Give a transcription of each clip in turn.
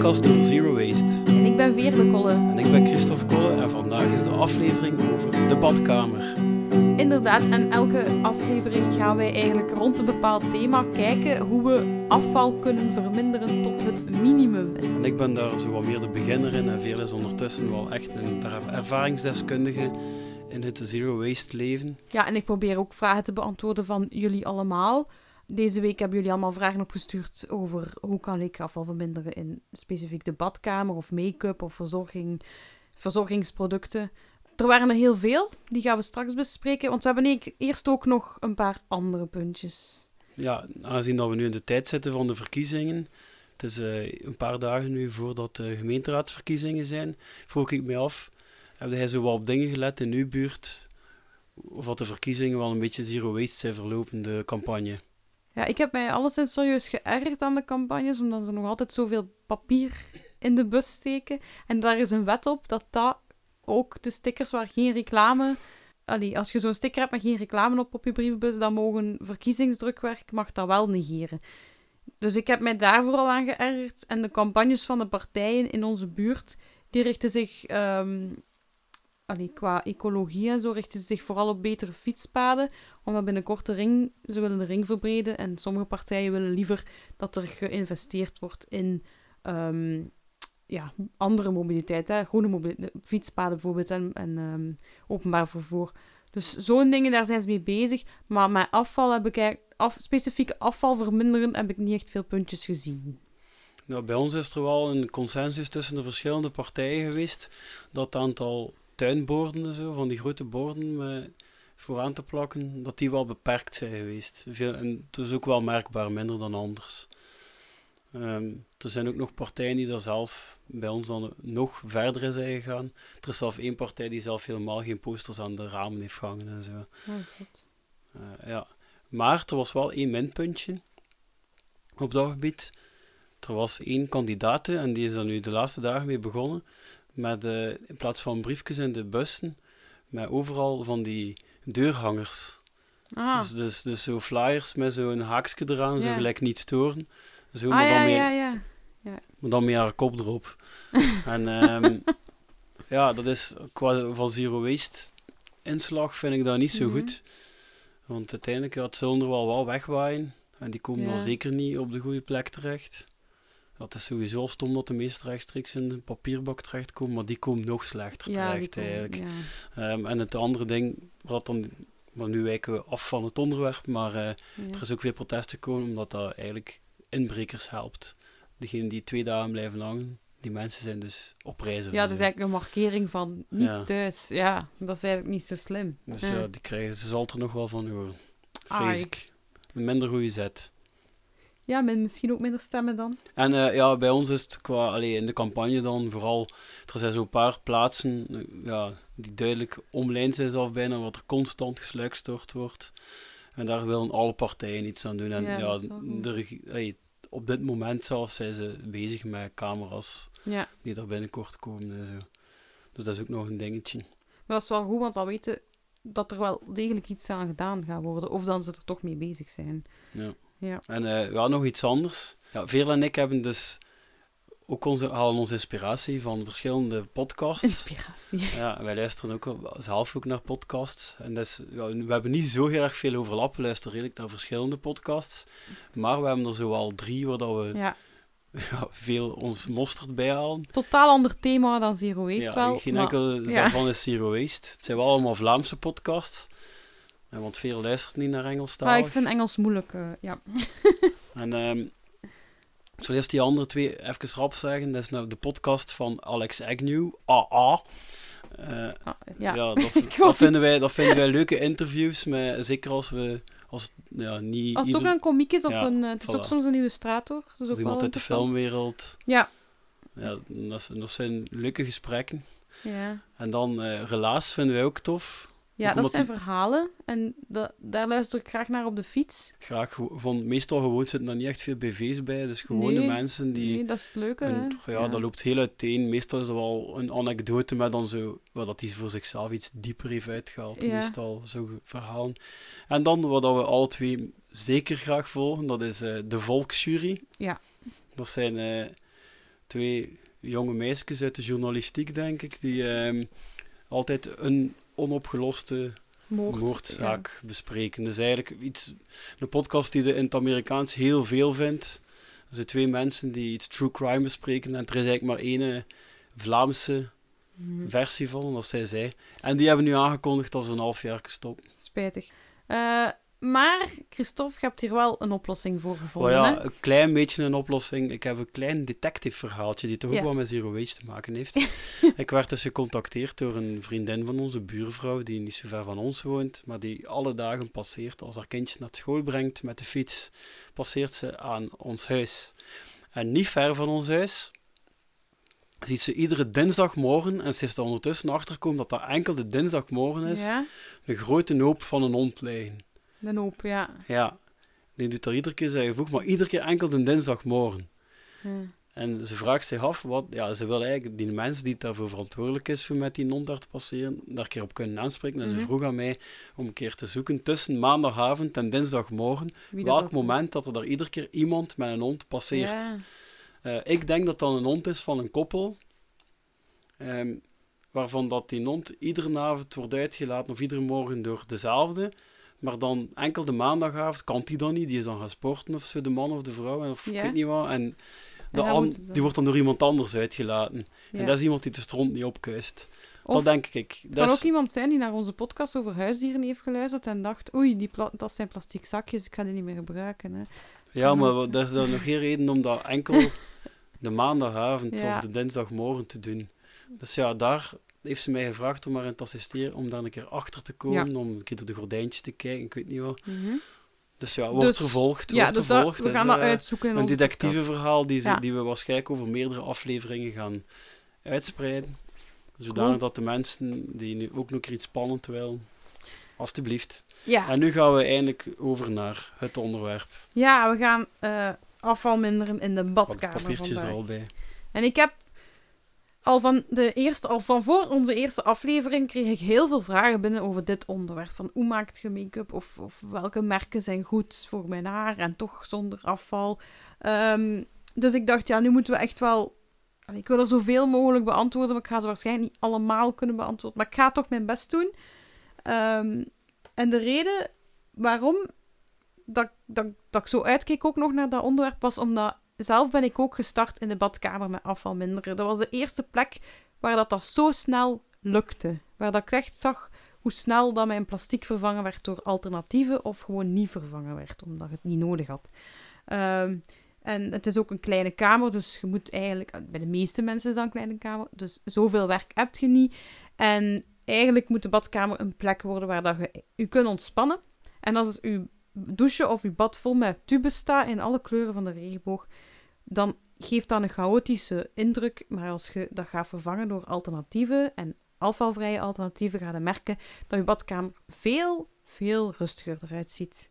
podcast Zero Waste. En ik ben Veerle Kolle. En ik ben Christophe Kolle en vandaag is de aflevering over de badkamer. Inderdaad, en elke aflevering gaan wij eigenlijk rond een bepaald thema kijken hoe we afval kunnen verminderen tot het minimum. En ik ben daar zo wat meer de beginner in en veel is ondertussen wel echt een ervaringsdeskundige in het zero waste leven. Ja, en ik probeer ook vragen te beantwoorden van jullie allemaal. Deze week hebben jullie allemaal vragen opgestuurd over hoe kan ik afval verminderen in specifiek de badkamer of make-up of verzorging, verzorgingsproducten. Er waren er heel veel, die gaan we straks bespreken, want we hebben eerst ook nog een paar andere puntjes. Ja, aangezien dat we nu in de tijd zitten van de verkiezingen, het is uh, een paar dagen nu voordat de gemeenteraadsverkiezingen zijn, vroeg ik me af, heb jij zo wat op dingen gelet in uw buurt, of dat de verkiezingen wel een beetje zero waste zijn verlopen, de campagne? Ja, ik heb mij alleszins serieus geërgerd aan de campagnes, omdat ze nog altijd zoveel papier in de bus steken. En daar is een wet op dat dat ook de stickers waar geen reclame... Allee, als je zo'n sticker hebt met geen reclame op op je brievenbus, dan mogen verkiezingsdrukwerk mag dat wel negeren. Dus ik heb mij daar vooral aan geërgerd. En de campagnes van de partijen in onze buurt, die richten zich um, allee, qua ecologie en zo richten ze zich vooral op betere fietspaden. Omdat binnenkort de ring, ze willen de ring verbreden. En sommige partijen willen liever dat er geïnvesteerd wordt in ehm, ja, andere mobiliteit. Hè? Groene mobiliteit, fietspaden bijvoorbeeld en, en um, openbaar vervoer. Dus zo'n dingen, daar zijn ze mee bezig. Maar met afval heb ik af, specifieke afval verminderen heb ik niet echt veel puntjes gezien. Nou, bij ons is er wel een consensus tussen de verschillende partijen geweest dat het aantal tuinborden en zo, van die grote borden met vooraan te plakken, dat die wel beperkt zijn geweest. Veel, en het is ook wel merkbaar minder dan anders. Ehm, er zijn ook nog partijen die daar zelf bij ons dan nog verder in zijn gegaan. Er is zelf één partij die zelf helemaal geen posters aan de ramen heeft gehangen en zo. Oh, uh, ja. Maar er was wel één minpuntje op dat gebied. Er was één kandidaat en die is er nu de laatste dagen mee begonnen met uh, in plaats van briefjes in de bussen, met overal van die deurhangers. Ah. Dus, dus, dus zo flyers met zo'n haakje eraan, zo gelijk niet storen. Zo, ah, maar, dan ja, mee, ja, ja. ja. maar dan met haar kop erop. en um, ja, dat is qua van zero waste inslag vind ik dat niet zo mm -hmm. goed. Want uiteindelijk ja, het zullen er wel wel wegwaaien. En die komen dan zeker niet op de goede plek terecht. Dat is sowieso stom dat de meest rechtstreeks in de papierbak terechtkomen, maar die komen nog slechter ja, terecht komen, eigenlijk. Ja. Um, en het andere ding, wat dan, maar nu wijken we af van het onderwerp, maar uh, er is ook weer protest gekomen omdat dat eigenlijk inbrekers helpt. Degenen die twee dagen blijven hangen, die mensen zijn dus op reis. Ja, dat is eigenlijk een markering van niet thuis. Ja, dat is eigenlijk niet zo slim. Dus ja, die krijgen, ze zal er nog wel van horen. Vrees ik. Een minder goede zet. Ja, misschien ook minder stemmen dan. En uh, ja, bij ons is het qua, allee, in de campagne dan vooral, er zijn zo'n paar plaatsen ja, die duidelijk omlijnd zijn zelf bijna, wat er constant gesluikstort wordt. En daar willen alle partijen iets aan doen. En ja, ja de, allee, op dit moment zelfs zijn ze bezig met camera's ja. die daar binnenkort komen en zo. Dus dat is ook nog een dingetje. Maar dat is wel goed, want dan weten dat er wel degelijk iets aan gedaan gaat worden. Of dan ze er toch mee bezig zijn. Ja. Ja. En uh, ja, nog iets anders. Ja, Veerle en ik hebben dus ook onze, halen onze inspiratie van verschillende podcasts. Inspiratie. Ja, wij luisteren ook zelf ook naar podcasts. En dus, ja, we hebben niet zo heel erg veel overlap. We luisteren redelijk naar verschillende podcasts. Maar we hebben er zo al drie waar dat we ja. ja, veel ons mosterd bij halen. Totaal ander thema dan Zero Waste ja, wel. Geen enkel daarvan is Zero Waste. Het zijn wel allemaal Vlaamse podcasts. Ja, want veel luistert niet naar Engels Maar ik vind Engels moeilijk, uh, ja. en um, ik zal eerst die andere twee even rap zeggen. Dat is nou de podcast van Alex Agnew, AA. Uh, ah, ja. ja dat, dat, vinden wij, dat vinden wij leuke interviews, met, zeker als we... Als, ja, niet als het ieder... ook een komiek is, of ja, een, het is voilà. ook soms een illustrator. Dat is ook of iemand wel uit de filmwereld. Ja. Ja, dat, dat zijn leuke gesprekken. Ja. En dan uh, Relaas vinden wij ook tof. Ja, dat zijn verhalen en dat, daar luister ik graag naar op de fiets. Graag, van, meestal gewoon zitten er niet echt veel BV's bij, dus gewone nee, mensen die... Nee, dat is het leuke, een, hè? ja, dat loopt heel uiteen. Meestal is er wel een anekdote met dan zo... Wat dat hij voor zichzelf iets dieper heeft uitgehaald. Ja. Meestal zo verhalen. En dan, wat dat we alle twee zeker graag volgen, dat is uh, de Volksjury. Ja. Dat zijn uh, twee jonge meisjes uit de journalistiek, denk ik, die ehm, altijd een onopgeloste Moord. moordzaak bespreken. Dus eigenlijk iets, een podcast die je in het Amerikaans heel veel vindt. Er zijn twee mensen die iets true crime bespreken en er is eigenlijk maar één Vlaamse Ja. Hm, versie van, dat zij zij. En die hebben nu aangekondigd dat ze een half jaar stoppen. Spijtig. Eh, maar, Christophe, je hebt hier wel een oplossing voor gevonden, ja, hè? een klein beetje een oplossing. Ik heb een klein detective verhaaltje die toch Ja. ook wel met Zero te maken heeft. ik werd dus gecontacteerd door een vriendin van onze buurvrouw, die niet zo ver van ons woont, maar die alle dagen passeert als haar kindje naar school brengt met de fiets, passeert ze aan ons huis. En niet ver van ons huis ziet ze iedere dinsdagmorgen, en ze is er ondertussen achtergekomen dat dat enkel de dinsdagmorgen is, Ja, een grote hoop van een hond liggen. De hoop, ja. Ja, die doet er iedere keer zijn gevoeg, maar iedere keer enkel de dinsdagmorgen. ja. En ze vraagt zich af, wat, ja, ze wil eigenlijk die mens die daarvoor verantwoordelijk is voor met die hond daar te passeren, daar een keer op kunnen aanspreken. En Mhm. ze vroeg aan mij om een keer te zoeken tussen maandagavond en dinsdagmorgen, welk dat- moment dat er daar iedere keer iemand met een hond passeert. Ja. Eh, ik denk dat dat een hond is van een koppel, ehm, waarvan dat die hond iedere avond wordt uitgelaten of iedere morgen door dezelfde. Maar dan enkel de maandagavond kan die dan niet, die is dan gaan sporten of zo, de man of de vrouw, of ik weet niet wat. En de die wordt dan door iemand anders uitgelaten. Ja. En dat is iemand die de stront niet opkuist. Of dat denk ik. het Dat kan is, ook iemand zijn die naar onze podcast over huisdieren heeft geluisterd en dacht, oei, die dat zijn plastic zakjes, ik ga die niet meer gebruiken. Hè. ja, maar dat is dan nog geen reden om dat enkel de maandagavond Ja. of de dinsdagmorgen te doen. Dus ja, daar heeft ze mij gevraagd om maar in te assisteren, om daar een keer achter te komen, om een keer door de gordijntjes te kijken, ik weet niet wat. Mhm. Dus ja, wordt Dus- vervolgd, Ja, wordt dus dat, vervolgd. we Dus, gaan dat eh, uitzoeken Een detectieve verhaal die, ze, Ja. die we waarschijnlijk over meerdere afleveringen gaan uitspreiden. Zodanig Cool. dat de mensen die nu ook nog iets spannend willen, alstublieft. Ja. En nu gaan we eindelijk over naar het onderwerp. ja, we gaan eh, afval minderen in de badkamer er vandaag. al bij. En ik heb al van, de eerste, al van voor onze eerste aflevering kreeg ik heel veel vragen binnen over dit onderwerp. Van hoe maakt je make-up of, of welke merken zijn goed voor mijn haar en toch zonder afval. Ehm, dus ik dacht, ja, nu moeten we echt wel... Ik wil er zoveel mogelijk beantwoorden, maar ik ga ze waarschijnlijk niet allemaal kunnen beantwoorden. Maar ik ga toch mijn best doen. Ehm, en de reden waarom dat, dat, dat ik zo uitkeek ook nog naar dat onderwerp was omdat zelf ben ik ook gestart in de badkamer met afval minderen. Dat was de eerste plek waar dat, dat zo snel lukte. Waar dat ik echt zag hoe snel dat mijn plastic vervangen werd door alternatieven of gewoon niet vervangen werd, omdat je het niet nodig had. Ehm, en het is ook een kleine kamer, dus je moet eigenlijk... Bij de meeste mensen is dat een kleine kamer, dus zoveel werk heb je niet. En eigenlijk moet de badkamer een plek worden waar dat je je kunt ontspannen. En als je douche of je bad vol met tubes staat in alle kleuren van de regenboog, dan geeft dat een chaotische indruk. Maar als je dat gaat vervangen door alternatieven en afvalvrije alternatieven, ga je merken dat je badkamer veel, veel rustiger eruit ziet.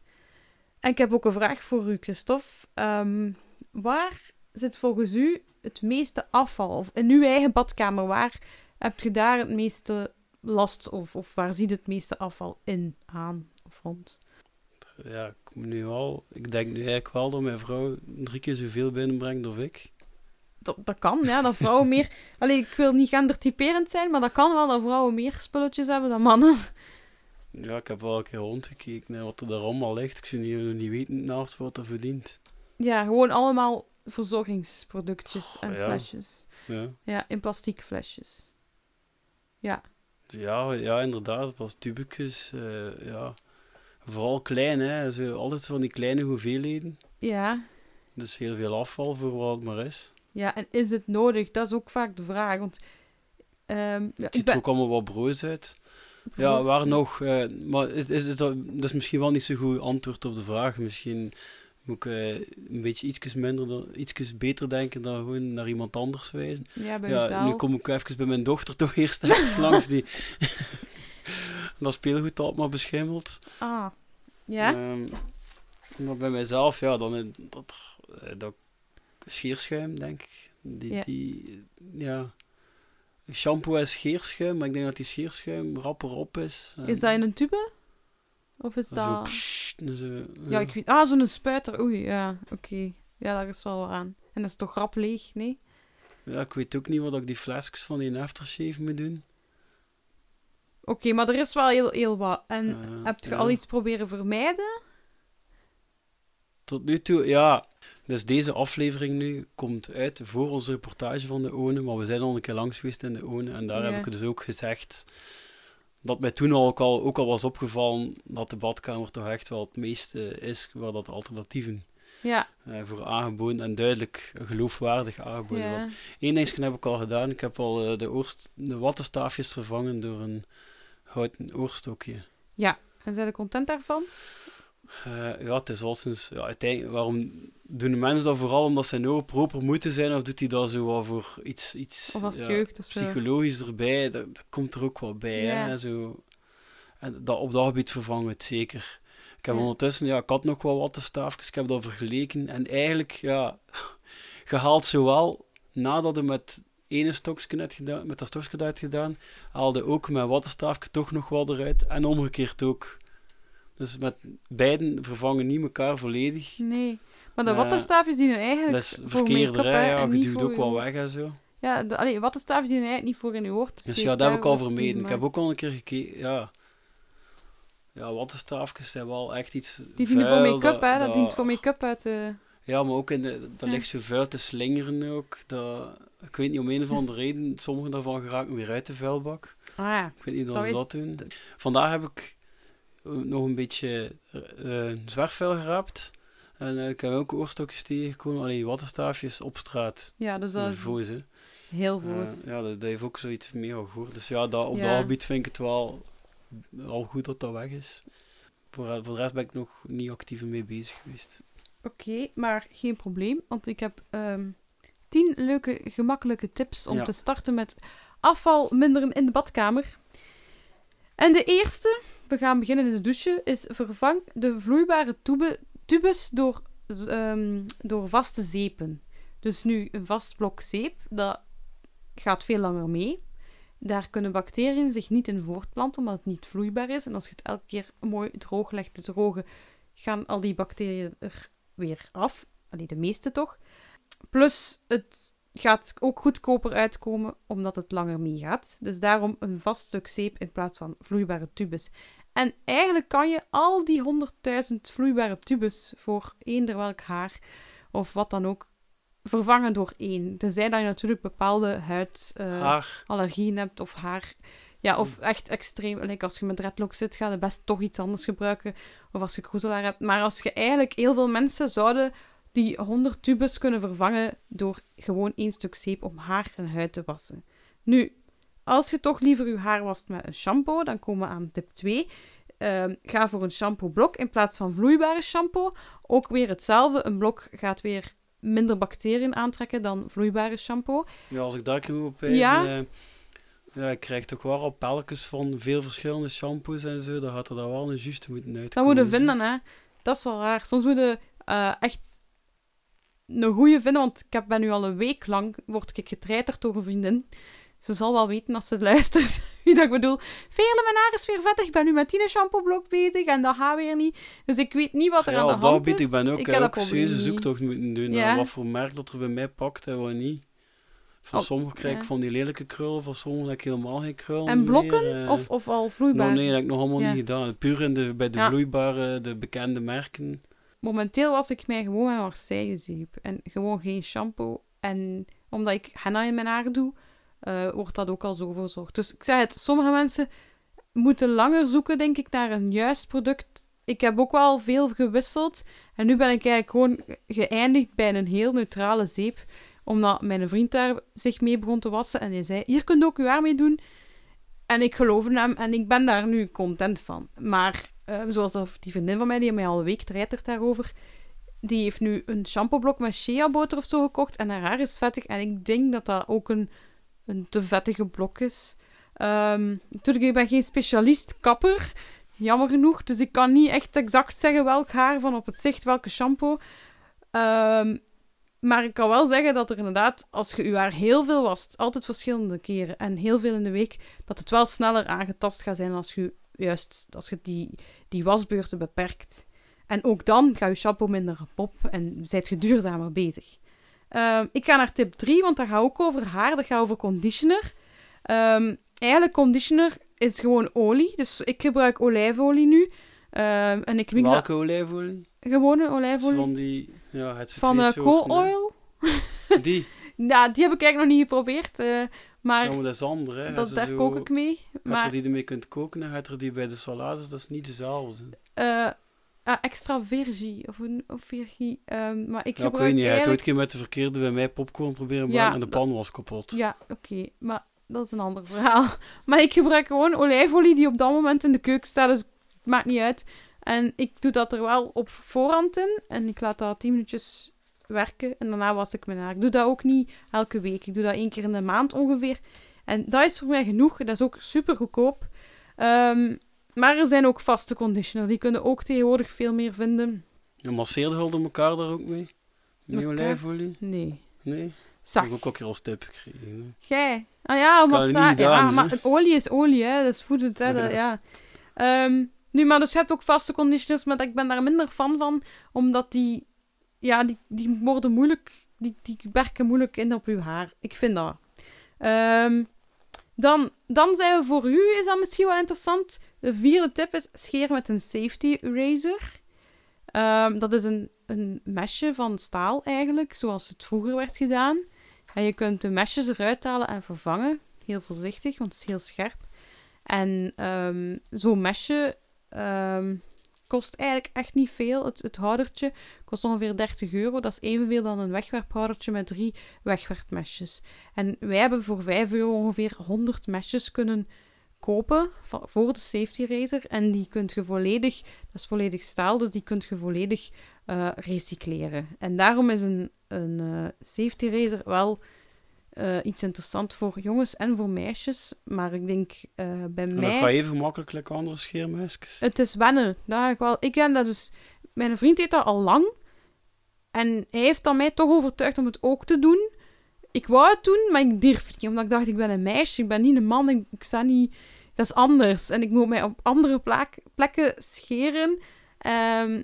En ik heb ook een vraag voor u, Christophe. Ehm, waar zit volgens u het meeste afval? Of in uw eigen badkamer, waar heb je daar het meeste last of, of waar ziet het meeste afval in, aan of rond? Ja, ik, nu al, ik denk nu eigenlijk wel dat mijn vrouw drie keer zoveel binnenbrengt dan ik. Dat, dat kan, ja, dat vrouwen meer... Allee, ik wil niet gendertyperend zijn, maar dat kan wel dat vrouwen meer spulletjes hebben dan mannen. Ja, ik heb wel een keer rondgekeken naar wat er daar allemaal ligt. Ik zou niet, niet weten naast wat er verdient. Ja, gewoon allemaal verzorgingsproductjes en ja. flesjes. Ja. Ja, in plastic flesjes. Ja, Ja, ja, inderdaad. Pas tubekjes. eh, ja. Vooral klein, hè. Zo, altijd van die kleine hoeveelheden. ja, Dus heel veel afval voor wat het maar is. ja. En is het nodig? Dat is ook vaak de vraag. Want ehm, ja, Het ziet ben... er ook allemaal wat broos uit. Ja, waar nog? eh, maar het is, het, dat is misschien wel niet zo goed antwoord op de vraag. Misschien moet ik eh, een beetje ietsjes minder, dan, ietsjes beter denken dan gewoon naar iemand anders wijzen. Ja, bij Ja, nu kom ik even bij mijn dochter toch eerst langs die dat speelgoed dat maar beschimmeld. Ah, ja? Ehm, maar bij mijzelf, ja, dan eh, dat, eh, dat scheerschuim, denk ik. Die, Ja. die, ja. Shampoo en scheerschuim, maar ik denk dat die scheerschuim rapper op is. Is dat in een tube? Of is Zo, dat... pssst, en zo, Ja, ik weet... Ah, zo'n spuiter. Oei, ja, oké. Ja, daar is wel aan. En dat is toch rap leeg, nee? Ja, ik weet ook niet wat ik die flesjes van die aftershave moet doen. Oké, maar er is wel heel, heel wat. En Eh, heb je al iets proberen vermijden? Tot nu toe, ja. Dus deze aflevering nu komt uit voor onze reportage van de ONE. Maar we zijn al een keer langs geweest in de ONE. En daar Ja. heb ik dus ook gezegd dat mij toen al ook, al ook al was opgevallen dat de badkamer toch echt wel het meeste is waar dat alternatieven Ja, eh, voor aangeboden en duidelijk geloofwaardig aangeboden wordt. ja. Eén ding heb ik al gedaan. Ik heb al eh, de, oorst, de wattenstaafjes vervangen door een houten oorstokje. En zijn je content daarvan? Eh, ja, het is sinds... Ja, uiteindelijk, waarom doen de mensen dat vooral omdat ze nou proper moeten zijn? Of doet hij dat zo wat voor iets... iets Of als ja, jeugd of zo? psychologisch erbij? Dat, dat komt er ook wel bij, Ja. hè, zo. En dat, op dat gebied vervangen we het zeker. Ik heb Ja. ondertussen... Ja, ik had nog wel wattenstaafjes. Ik heb dat vergeleken. En eigenlijk, ja... Gehaald zowel nadat je met ene stokje net gedaan, met dat stokje had gedaan, haalde ook met wattenstaafje toch nog wel eruit. En omgekeerd ook. Dus met beiden vervangen niet elkaar volledig. Nee. Maar de Eh, wattenstaafjes dienen eigenlijk Dat is hè, Ja, je duwt ook wel weg en zo. Ja, de, allee, wattenstaafjes dienen eigenlijk niet voor in je oor te Dus ja, dat heb ik al vermeden. die Ik heb ook al een keer gekeken, ja. Ja, wattenstaafjes zijn wel echt iets Die dienen voor make-up, hè. Dat dient voor make-up uit de... Ja, maar ook in de... Dat ligt zo vuil te slingeren ook. Dat, ik weet niet, om een of andere reden, sommige daarvan geraken weer uit de vuilbak. Ah, ja. Ik weet niet wat ze dat doen. Vandaag heb ik eh, nog een beetje uh, zwerfvuil geraapt. En ik heb ook oorstokjes tegengekomen, alleen waterstaafjes op straat. Ja, dus dat heel voos. Ja, dat, heeft ook zoiets meer gehoord. Dus ja, dat, op dat gebied vind ik het wel al goed dat dat weg is. Voor, voor de rest ben ik nog niet actief mee bezig geweest. Oké, maar geen probleem, want ik heb ehm, 10 leuke, gemakkelijke tips om te starten met afval minderen in de badkamer. En de eerste, we gaan beginnen in de douche, is vervang de vloeibare tube, tubes door, ehm, door vaste zeepen. Dus nu een vast blok zeep, dat gaat veel langer mee. Daar kunnen bacteriën zich niet in voortplanten, omdat het niet vloeibaar is. En als je het elke keer mooi droog legt te drogen, gaan al die bacteriën er weer af. Alleen de meeste toch. Plus, het gaat ook goedkoper uitkomen omdat het langer meegaat. Dus daarom een vast stuk zeep in plaats van vloeibare tubes. En eigenlijk kan je al die 100.000 vloeibare tubes voor eender welk haar of wat dan ook vervangen door één. Tenzij dat je natuurlijk bepaalde huidallergieën Haar. hebt of haar... Ja, of echt extreem... Like als je met dreadlocks zit, ga je best toch iets anders gebruiken. Of als je kroezelaar hebt. Maar als je eigenlijk... Heel veel mensen zouden die 100 tubes kunnen vervangen door gewoon één stuk zeep om haar en huid te wassen. Nu, als je toch liever je haar wast met een shampoo, dan komen we aan tip 2. Ehm, ga voor een shampoo blok in plaats van vloeibare shampoo. Ook weer hetzelfde. Een blok gaat weer minder bacteriën aantrekken dan vloeibare shampoo. Ja, als ik daar kan op wijzen... Ja. eh, ja, ik krijg toch wel pelletjes van veel verschillende shampoos en zo. Dan gaat er dan wel een juiste moeten Dat uitkomen. moet je Dus, vinden, hè. Dat is wel raar. Soms moet je eh, echt een goede vinden, want ik heb, ben nu al een week lang word ik getreiterd door een vriendin. Ze zal wel weten als ze luistert wie dat ik bedoel. Veerle, mijn haar is weer vettig. Ik ben nu met die shampoo-blok bezig en dat gaat weer niet. Dus ik weet niet wat er ja, aan de dat hand is. ik ben ook, ik heb ook dat serieuze zoektocht moeten doen. Ja. Wat voor merk dat er bij mij pakt en wat niet. Van Oh, sommigen krijg ik ja. van die lelijke krullen, van sommigen heb ik helemaal geen krullen En blokken meer, eh. of, of al vloeibaar? Nou, nee, dat heb ik nog allemaal Ja. niet gedaan. Puur in de, bij de vloeibare, de bekende merken. Momenteel was ik mij gewoon met Marseille zeep. En gewoon geen shampoo. En omdat ik henna in mijn haar doe, eh, wordt dat ook al zo verzorgd. Dus ik zei het, sommige mensen moeten langer zoeken, denk ik, naar een juist product. Ik heb ook wel veel gewisseld. En nu ben ik eigenlijk gewoon geëindigd bij een heel neutrale zeep. Omdat mijn vriend daar zich mee begon te wassen. En hij zei, hier kunt ook je haar mee doen. En ik geloofde hem en ik ben daar nu content van. Maar eh, zoals die vriendin van mij, die mij al een week treitert daarover, die heeft nu een shampooblok met shea-boter of zo gekocht en haar haar is vettig. En ik denk dat dat ook een, een te vettige blok is. Ehm, natuurlijk, ik ben geen specialist kapper, jammer genoeg. Dus ik kan niet echt exact zeggen welk haar van op het zicht, welke shampoo. Ehm, maar ik kan wel zeggen dat er inderdaad, als je je haar heel veel wast, altijd verschillende keren en heel veel in de week, dat het wel sneller aangetast gaat zijn als je juist als je die, die wasbeurten beperkt. En ook dan gaat je shampoo minder op en zijt je duurzamer bezig. Ehm, ik ga naar tip 3, want dat gaat ook over haar. Dat gaat over conditioner. Ehm, eigenlijk, conditioner is gewoon olie. Dus ik gebruik olijfolie nu. Ehm, en ik mix dat... Welke olijfolie? Gewone olijfolie. Van die, ja, het Van hè. oil. Die. Ja, die heb ik eigenlijk nog niet geprobeerd. eh, maar Ja, maar dat is andere, hè. dat, Ze daar zo- kook ik mee. Maar er die ermee kunt koken en had er die bij de salades, dat is niet dezelfde. eh, ah, extra virgie. Of, een- of virgie. ehm, maar ik Ja, ik weet niet, hij had ooit eigenlijk... een keer met de verkeerde bij mij popcorn proberen Ja, maken en de pan was kapot. Ja, oké. Maar dat is een ander verhaal. Maar ik gebruik gewoon olijfolie die op dat moment in de keuken staat. Dus het maakt niet uit. En ik doe dat er wel op voorhand in. En ik laat dat 10 minuutjes werken. En daarna was ik mijn haar. Ik doe dat ook niet elke week. Ik doe dat één keer in de maand ongeveer. En dat is voor mij genoeg. Dat is ook super goedkoop. Ehm, maar er zijn ook vaste conditioners. Die kunnen ook tegenwoordig veel meer vinden. En masseerde hulde elkaar daar ook mee? Met olijfolie? Nee. Nee? Zag. heb ik ook al een keer als tip gekregen. Jij? Ah ja, maar, je ja, olie is olie, hè. Dat is voedend, hè. Dat, ja. Ehm, nu, maar dus je hebt ook vaste conditioners, maar ik ben daar minder fan van, omdat die, ja, die, die worden moeilijk, die, die werken moeilijk in op uw haar. Ik vind dat. Ehm, dan, dan zijn we voor u, is dat misschien wel interessant. De vierde tip is scheer met een safety razor. Ehm, dat is een, een mesje van staal eigenlijk, zoals het vroeger werd gedaan. En je kunt de mesjes eruit halen en vervangen. Heel voorzichtig, want het is heel scherp. En ehm, zo'n mesje kost eigenlijk echt niet veel. Het, het houdertje kost ongeveer 30 euro. Dat is evenveel dan een wegwerphoudertje met drie wegwerpmesjes. En wij hebben voor 5 euro ongeveer 100 mesjes kunnen kopen voor de safety razor. En die kunt je volledig, dat is volledig staal, dus die kunt je volledig eh, recycleren. En daarom is een, een eh, safety razor wel eh, iets interessant voor jongens en voor meisjes. Maar ik denk eh, bij En dat mij... gaat even makkelijk andere scheermesjes. Het is wennen. Dat ga ik wel. Ik ken dat dus. Mijn vriend deed dat al lang. En hij heeft dan mij toch overtuigd om het ook te doen. Ik wou het doen, maar ik durf niet. Omdat ik dacht, ik ben een meisje. Ik ben niet een man. Ik, ik sta niet... Dat is anders. En ik moet mij op andere plak- plekken scheren. Ehm,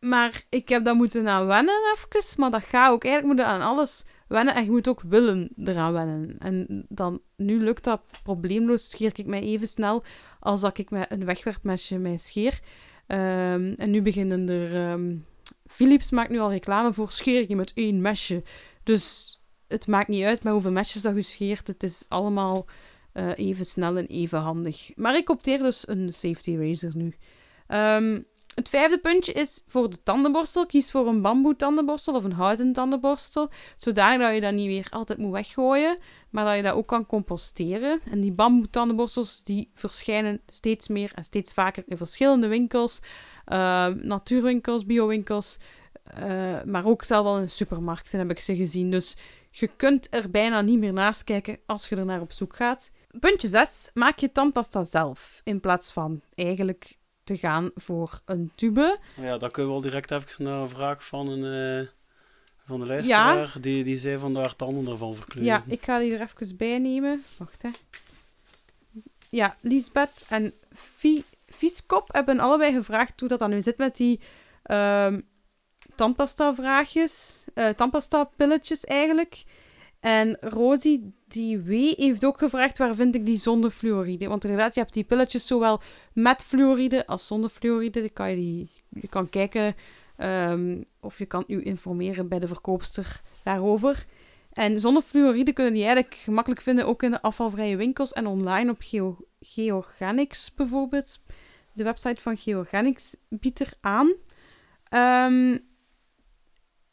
maar ik heb dat moeten aan wennen even. Maar dat gaat ook. Eigenlijk moet je aan alles wennen. En je moet ook willen eraan wennen. En dan, nu lukt dat probleemloos. Scheer ik mij even snel als dat ik met een wegwerpmesje mij scheer. Ehm, en nu beginnen er... ehm, Philips maakt nu al reclame voor scheer je met één mesje. Dus het maakt niet uit met hoeveel mesjes dat je scheert. Het is allemaal eh, even snel en even handig. Maar ik opteer dus een safety razor nu. Ehm, het vijfde puntje is voor de tandenborstel. Kies voor een bamboe tandenborstel of een houten tandenborstel. Zodanig dat je dat niet weer altijd moet weggooien. Maar dat je dat ook kan composteren. En die bamboe tandenborstels die verschijnen steeds meer en steeds vaker in verschillende winkels. Ehm, natuurwinkels, biowinkels. eh, maar ook zelf al in supermarkten heb ik ze gezien. Dus je kunt er bijna niet meer naast kijken als je er naar op zoek gaat. Puntje 6. Maak je tandpasta zelf. In plaats van eigenlijk te gaan voor een tube. Ja, dan kunnen we wel direct even naar een vraag van een... eh, van de luisteraar, die, die zei van daar tanden ervan verkleuren. Ja, ik ga die er even bij nemen. Wacht, hè. Ja, Lisbeth en Fi Vieskop hebben allebei gevraagd hoe dat dan nu zit met die ehm tandpasta-vraagjes. eh tandpasta-pilletjes eigenlijk. En Rosie, die W, heeft ook gevraagd waar vind ik die zonder fluoride. Want inderdaad, je hebt die pilletjes zowel met fluoride als zonder fluoride. Kan je, die, je kan kijken ehm, of je kan u informeren bij de verkoopster daarover. En zonder fluoride kunnen die eigenlijk gemakkelijk vinden ook in de afvalvrije winkels en online op Geo Georganics bijvoorbeeld. De website van Georganics biedt er aan. Ehm,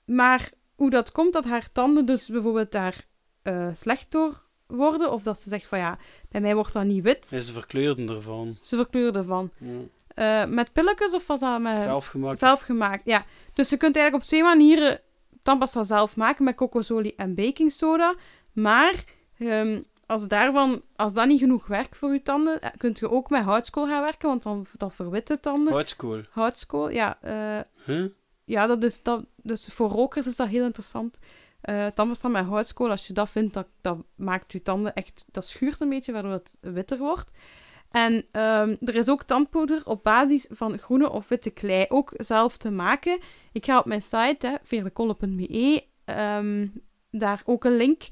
maar hoe dat komt dat haar tanden dus bijvoorbeeld daar eh, slecht door worden, of dat ze zegt van ja, bij mij wordt dat niet wit. Is de verkleurden ervan. Ze verkleuren ervan. Ja. Eh, met pilletjes of was dat met... Zelf gemaakt. Zelf gemaakt, ja. Dus je kunt eigenlijk op twee manieren tandpasta zelf maken met kokosolie en baking soda. Maar ehm, als, daarvan, als dat niet genoeg werkt voor je tanden, eh, kunt je ook met houtskool gaan werken, want dan dat verwit de tanden. Houtskool. Houtskool, ja. Huh? Ja, dat is dat. Dus voor rokers is dat heel interessant. Tandpasta met houtskool, als je dat vindt, dat, dat maakt je tanden echt... Dat schuurt een beetje, waardoor het witter wordt. En ehm, er is ook tandpoeder op basis van groene of witte klei ook zelf te maken. Ik ga op mijn site, veerlekolle.be, ehm, daar ook een link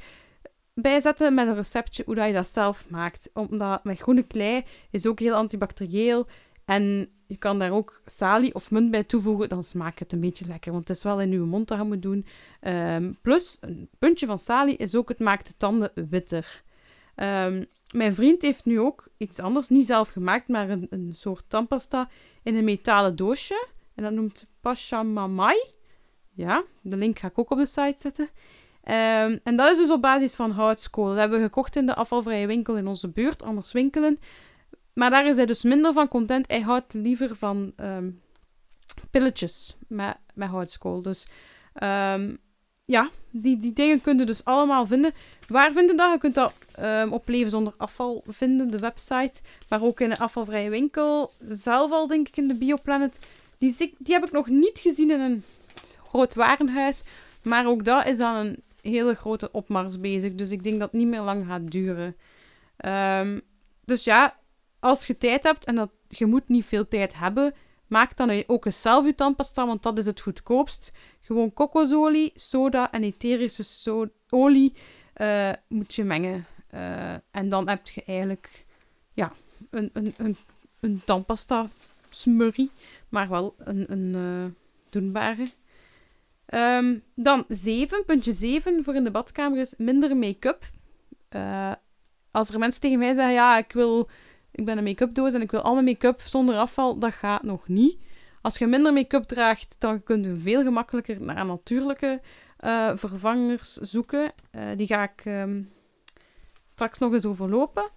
bij zetten met een receptje hoe dat je dat zelf maakt. Omdat met groene klei is ook heel antibacterieel. En je kan daar ook salie of munt bij toevoegen, dan smaakt het een beetje lekker. Want het is wel in je mond dat je moet doen. Ehm, plus, een puntje van salie is ook, het maakt de tanden witter. Ehm, mijn vriend heeft nu ook iets anders, niet zelf gemaakt, maar een, een soort tandpasta in een metalen doosje. En dat noemt Pachamamai. Ja, de link ga ik ook op de site zetten. Ehm, en dat is dus op basis van houtskool. Dat hebben we gekocht in de afvalvrije winkel in onze buurt, anders winkelen. Maar daar is hij dus minder van content. Hij houdt liever van ehm, pilletjes met, met houtskool. Dus ehm, ja, die, die dingen kun je dus allemaal vinden. Waar vind je dat? Je kunt dat op Leven Zonder Afval vinden, de website. Maar ook in de afvalvrije winkel. Zelf al, denk ik, in de Bioplanet. Die, die heb ik nog niet gezien in een groot warenhuis. Maar ook dat is dan een hele grote opmars bezig. Dus ik denk dat het niet meer lang gaat duren. Dus ja, als je tijd hebt en dat, je moet niet veel tijd hebben, maak dan ook eens zelf je tandpasta, want dat is het goedkoopst. Gewoon kokosolie, soda en etherische olie uh, moet je mengen. Uh, en dan heb je eigenlijk ja, een, een, een, een tandpasta smurrie, maar wel een, een uh, doenbare. Um, dan 7, puntje 7 voor in de badkamer is minder make-up. Als er mensen tegen mij zeggen, ja, ik, wil, ik ben een make-up doos en ik wil al mijn make-up zonder afval, dat gaat nog niet. Als je minder make-up draagt, dan kun je veel gemakkelijker naar natuurlijke uh, vervangers zoeken. Uh, die ga ik um, straks nog eens overlopen.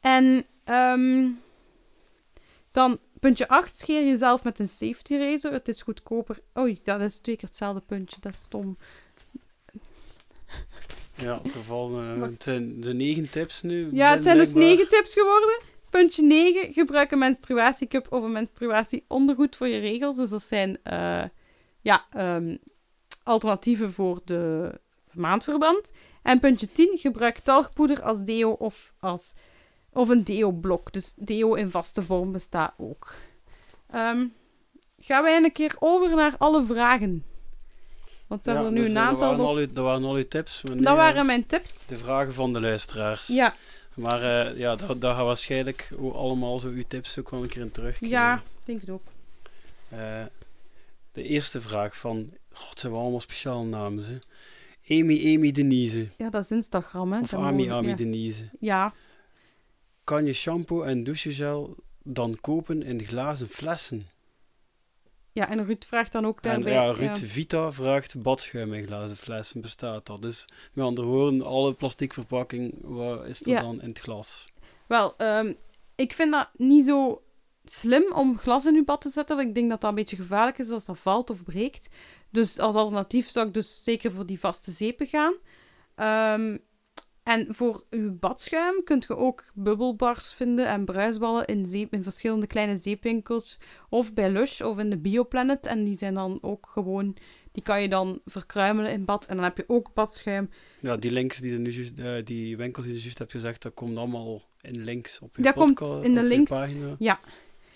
En um, dan Puntje 8, scheer jezelf met een safety razor. Het is goedkoper. Oei, dat is twee keer hetzelfde puntje. Dat is stom. Ja. Uh, het zijn de negen tips nu. Ja, het zijn dus negen tips geworden. Puntje 9, gebruik een menstruatiecup of een menstruatieondergoed voor je regels. Dus dat zijn uh, ja, um, alternatieven voor de maandverband. En puntje 10, gebruik talgpoeder als deo of als of een deo-blok. Dus deo in vaste vorm bestaat ook. Um, gaan wij een keer over naar alle vragen. Want we hebben er nu dus, een aantal... Dat waren, al uw, dat waren al uw tips. Dat waren mijn tips. De vragen van de luisteraars. Ja. Maar uh, ja, daar, daar gaan waarschijnlijk allemaal zo uw tips ook wel een keer in terug. Ja, denk het ook. Uh, de eerste vraag van... God, het zijn wel allemaal speciale namen, hè. Amy Amy Denise. Ja, dat is Instagram, hè. Of Ami Ami ja. Denise. Ja kan je shampoo en douchegel dan kopen in glazen flessen. Ja, en Ruud vraagt dan ook daarbij... En, ja, Ruud Vita vraagt badschuim in glazen flessen, bestaat dat? Dus met andere woorden, alle plastic verpakking, wat is er dan in het glas? Wel, um, ik vind dat niet zo slim om glas in je bad te zetten, want ik denk dat dat een beetje gevaarlijk is als dat valt of breekt. Dus als alternatief zou ik dus zeker voor die vaste zeepen gaan. Um, en voor uw badschuim kunt je ook bubbelbars vinden en bruisballen in, zeep, in verschillende kleine zeepwinkels. Of bij Lush of in de Bioplanet. En die zijn dan ook gewoon... Die kan je dan verkruimelen in bad. En dan heb je ook badschuim. Ja, die links die, nu juist, uh, die winkels die je juist hebt gezegd, dat komt allemaal in links op je Dat podcast, komt in de links, ja.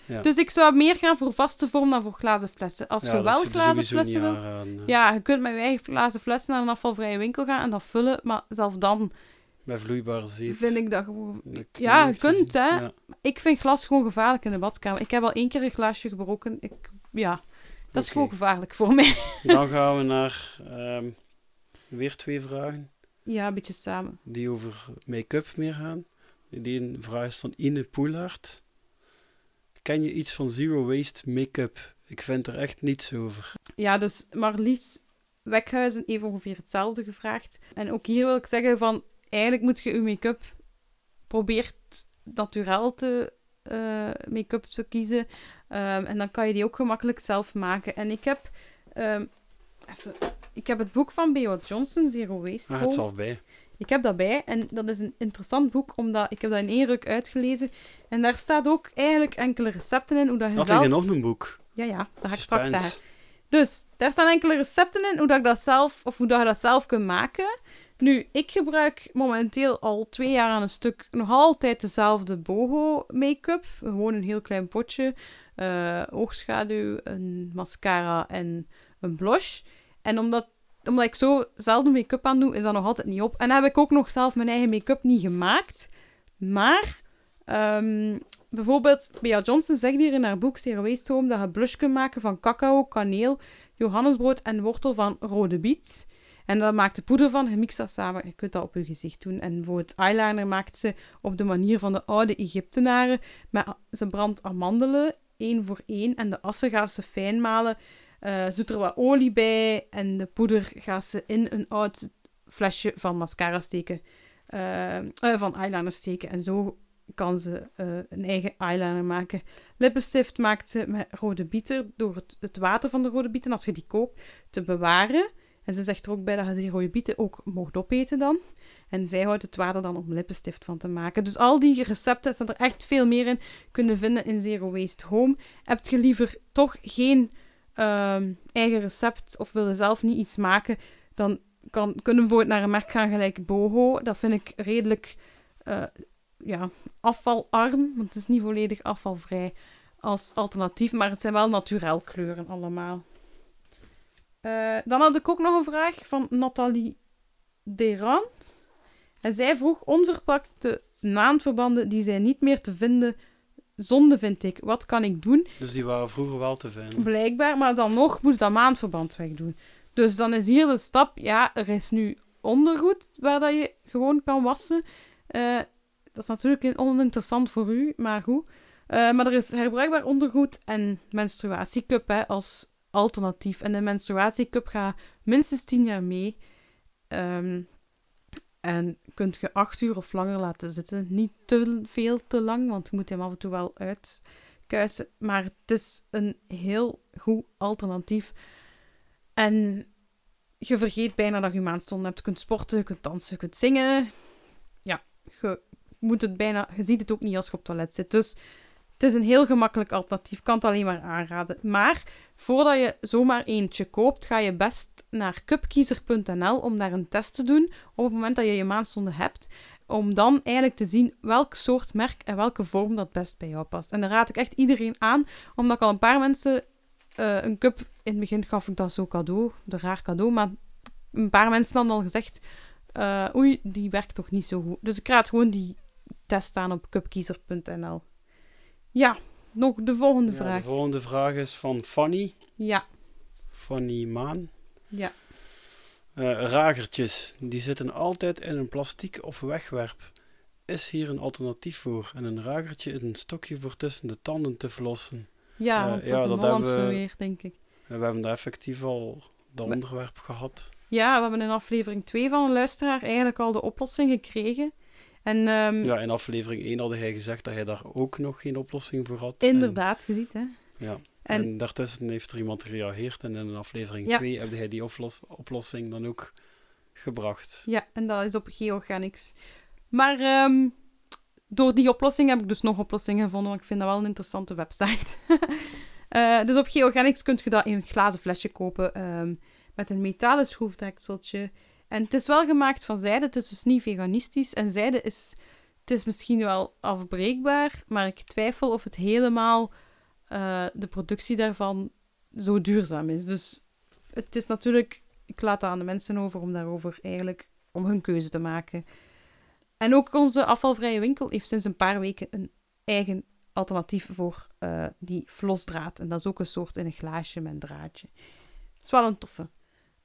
ja. Dus ik zou meer gaan voor vaste vorm dan voor glazen flessen. Als ja, je wel glazen flessen wil... Aan, ja, je kunt met je eigen glazen flessen naar een afvalvrije winkel gaan en dat vullen. Maar zelf dan met vloeibare zeep. Vind ik dat gewoon... ja, je kunt, hè. Ja. Ik vind glas gewoon gevaarlijk in de badkamer. Ik heb al één keer een glaasje gebroken. Ik, ja, dat okay. is gewoon gevaarlijk voor mij. Dan gaan we naar um, weer twee vragen. Ja, een beetje samen. Die over make-up meer gaan. Die een vraag is van Ine Poelhart. Ken je iets van zero waste make-up? Ik vind er echt niets over. Ja, dus Marlies Wekhuizen heeft ongeveer hetzelfde gevraagd. En ook hier wil ik zeggen van eigenlijk moet je je make-up probeert natuurlijk te uh, make-up te kiezen. Um, en dan kan je die ook gemakkelijk zelf maken. En ik heb, um, even, ik heb het boek van B.O. Johnson, Zero Waste. Ah, het zelf bij. Ik heb dat bij en dat is een interessant boek, omdat ik heb dat in één ruk uitgelezen. En daar staat ook eigenlijk enkele recepten in, hoe dat je Had zelf... je nog een boek? Ja, ja, dat ga ik straks zeggen. Dus, daar staan enkele recepten in, hoe dat ik dat zelf, of hoe dat je dat zelf kunt maken. Nu, ik gebruik momenteel al twee jaar aan een stuk nog altijd dezelfde boho make-up. Gewoon een heel klein potje. Uh, oogschaduw, een mascara en een blush. En omdat omdat ik zo zelden make-up aan doe, is dat nog altijd niet op. En heb ik ook nog zelf mijn eigen make-up niet gemaakt. Maar, ehm, bijvoorbeeld, Bea Johnson zegt hier in haar boek Zero Waste Home dat je blush kunt maken van cacao, kaneel, johannesbrood en wortel van rode biet. En dan maakt de poeder van, gemixt dat samen. Je kunt dat op je gezicht doen. En voor het eyeliner maakt ze op de manier van de oude Egyptenaren. Maar ze brandt amandelen, één voor één. En de assen gaat ze fijn malen. Uh, zoet er wat olie bij. En de poeder gaat ze in een oud flesje van mascara steken. Uh, van eyeliner steken. En zo kan ze een eigen eyeliner maken. Lippenstift maakt ze met rode bieten door het, het water van de rode bieten, als je die koopt, te bewaren. En ze zegt er ook bij dat je die rode bieten ook mocht opeten dan. En zij houdt het water dan om lippenstift van te maken. Dus al die recepten, staan er echt veel meer in, kunnen vinden in Zero Waste Home. Heb je liever toch geen uh, eigen recept of wil je zelf niet iets maken, dan kan, kunnen we bijvoorbeeld naar een merk gaan gelijk Boho. Dat vind ik redelijk uh, ja, afvalarm, want het is niet volledig afvalvrij als alternatief, maar het zijn wel naturel kleuren allemaal. Uh, dan had ik ook nog een vraag van Nathalie Derand. En zij vroeg onverpakte maandverbanden die zijn niet meer te vinden. Zonde vind ik. Wat kan ik doen? Dus die waren vroeger wel te vinden. Blijkbaar, maar dan nog moet ik dat maandverband wegdoen. Dus dan is hier de stap, ja, er is nu ondergoed waar dat je gewoon kan wassen. Uh, dat is natuurlijk oninteressant voor u, maar goed. Uh, maar er is herbruikbaar ondergoed en menstruatiecup hè, als alternatief. En de menstruatiecup gaat minstens 10 jaar mee. Um, en kunt je acht uur of langer laten zitten. Niet te veel te lang, want je moet hem af en toe wel uitkuisen. Maar het is een heel goed alternatief. En je vergeet bijna dat je maandstonden hebt. Je kunt sporten, je kunt dansen, je kunt zingen. Ja, je, moet het bijna, je ziet het ook niet als je op toilet zit. Dus het is een heel gemakkelijk alternatief. Kan het alleen maar aanraden. Maar voordat je zomaar eentje koopt, ga je best naar cupkiezer.nl om daar een test te doen. Op het moment dat je je maandzonde hebt. Om dan eigenlijk te zien welk soort merk en welke vorm dat best bij jou past. En dan raad ik echt iedereen aan, omdat ik al een paar mensen uh, een cup... In het begin gaf ik dat zo cadeau, een raar cadeau. Maar een paar mensen hadden al gezegd... Uh, oei, die werkt toch niet zo goed. Dus ik raad gewoon die test aan op cupkiezer.nl. Ja, nog de volgende ja, vraag. De volgende vraag is van Fanny. Ja. Fanny Maan. Ja. Uh, ragertjes, die zitten altijd in een plastic of wegwerp. Is hier een alternatief voor? En een ragertje is een stokje voor tussen de tanden te verlossen. Ja, uh, dat ja, is een Hollandse weer, denk ik. We hebben daar effectief al dat onderwerp gehad. Ja, we hebben in aflevering 2 van een luisteraar eigenlijk al de oplossing gekregen. En, um, ja, in aflevering 1 had hij gezegd dat hij daar ook nog geen oplossing voor had. Inderdaad, en, je ziet hè. Ja. En, en, daartussen heeft er iemand gereageerd en in aflevering 2 ja. heb hij die oplossing dan ook gebracht. Ja, en dat is op Georganics. Maar um, door die oplossing heb ik dus nog oplossingen gevonden, want ik vind dat wel een interessante website. uh, dus op Georganics kun je dat in een glazen flesje kopen um, met een metalen schroefdekseltje. En het is wel gemaakt van zijde, het is dus niet veganistisch. En zijde is, het is misschien wel afbreekbaar, maar ik twijfel of het helemaal uh, de productie daarvan zo duurzaam is. Dus het is natuurlijk, ik laat het aan de mensen over om daarover eigenlijk, om hun keuze te maken. En ook onze afvalvrije winkel heeft sinds een paar weken een eigen alternatief voor uh, die vlosdraad. En dat is ook een soort in een glaasje met een draadje. Dat is wel een toffe.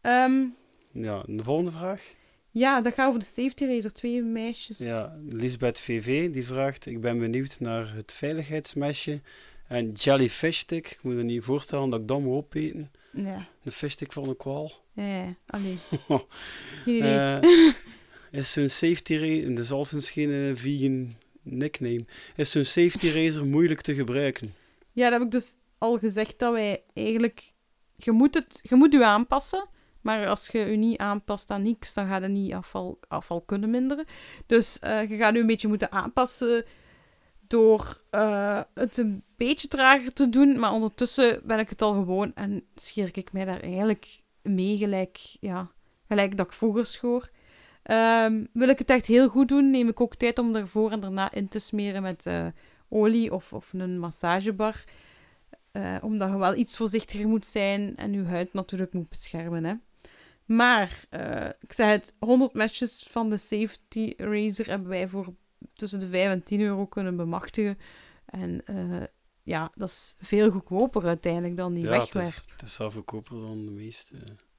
Um, ja, de volgende vraag. Ja, dat gaat over de Safety Razor, twee meisjes. Ja, Lisbeth VV die vraagt: Ik ben benieuwd naar het veiligheidsmesje en jellyfish stick. Ik moet me niet voorstellen dat ik dat moet opeten. Ja. De fishstick van een kwaal. Ja, alleen. uh, is zo'n safety razor, dat is al sinds geen vegan nickname, is zo'n safety razor moeilijk te gebruiken? Ja, dat heb ik dus al gezegd dat wij eigenlijk. Je moet, het, je moet je aanpassen. Maar als je je niet aanpast aan niks, dan gaat je niet afval, afval kunnen minderen. Dus uh, je gaat nu een beetje moeten aanpassen door uh, het een beetje trager te doen. Maar ondertussen ben ik het al gewoon en scheer ik mij daar eigenlijk mee gelijk, ja, gelijk dat ik vroeger schoor. Um, wil ik het echt heel goed doen, neem ik ook tijd om ervoor en daarna in te smeren met uh, olie of, of een massagebar. Omdat je wel iets voorzichtiger moet zijn en je huid natuurlijk moet beschermen. Hè. Maar, eh, ik zei het, 100 mesjes van de Safety Razor hebben wij voor tussen de 5 en 10 euro kunnen bemachtigen. En eh, ja, dat is veel goedkoper uiteindelijk dan die ja, wegwerp. Het is, het is zelf goedkoper dan de meeste.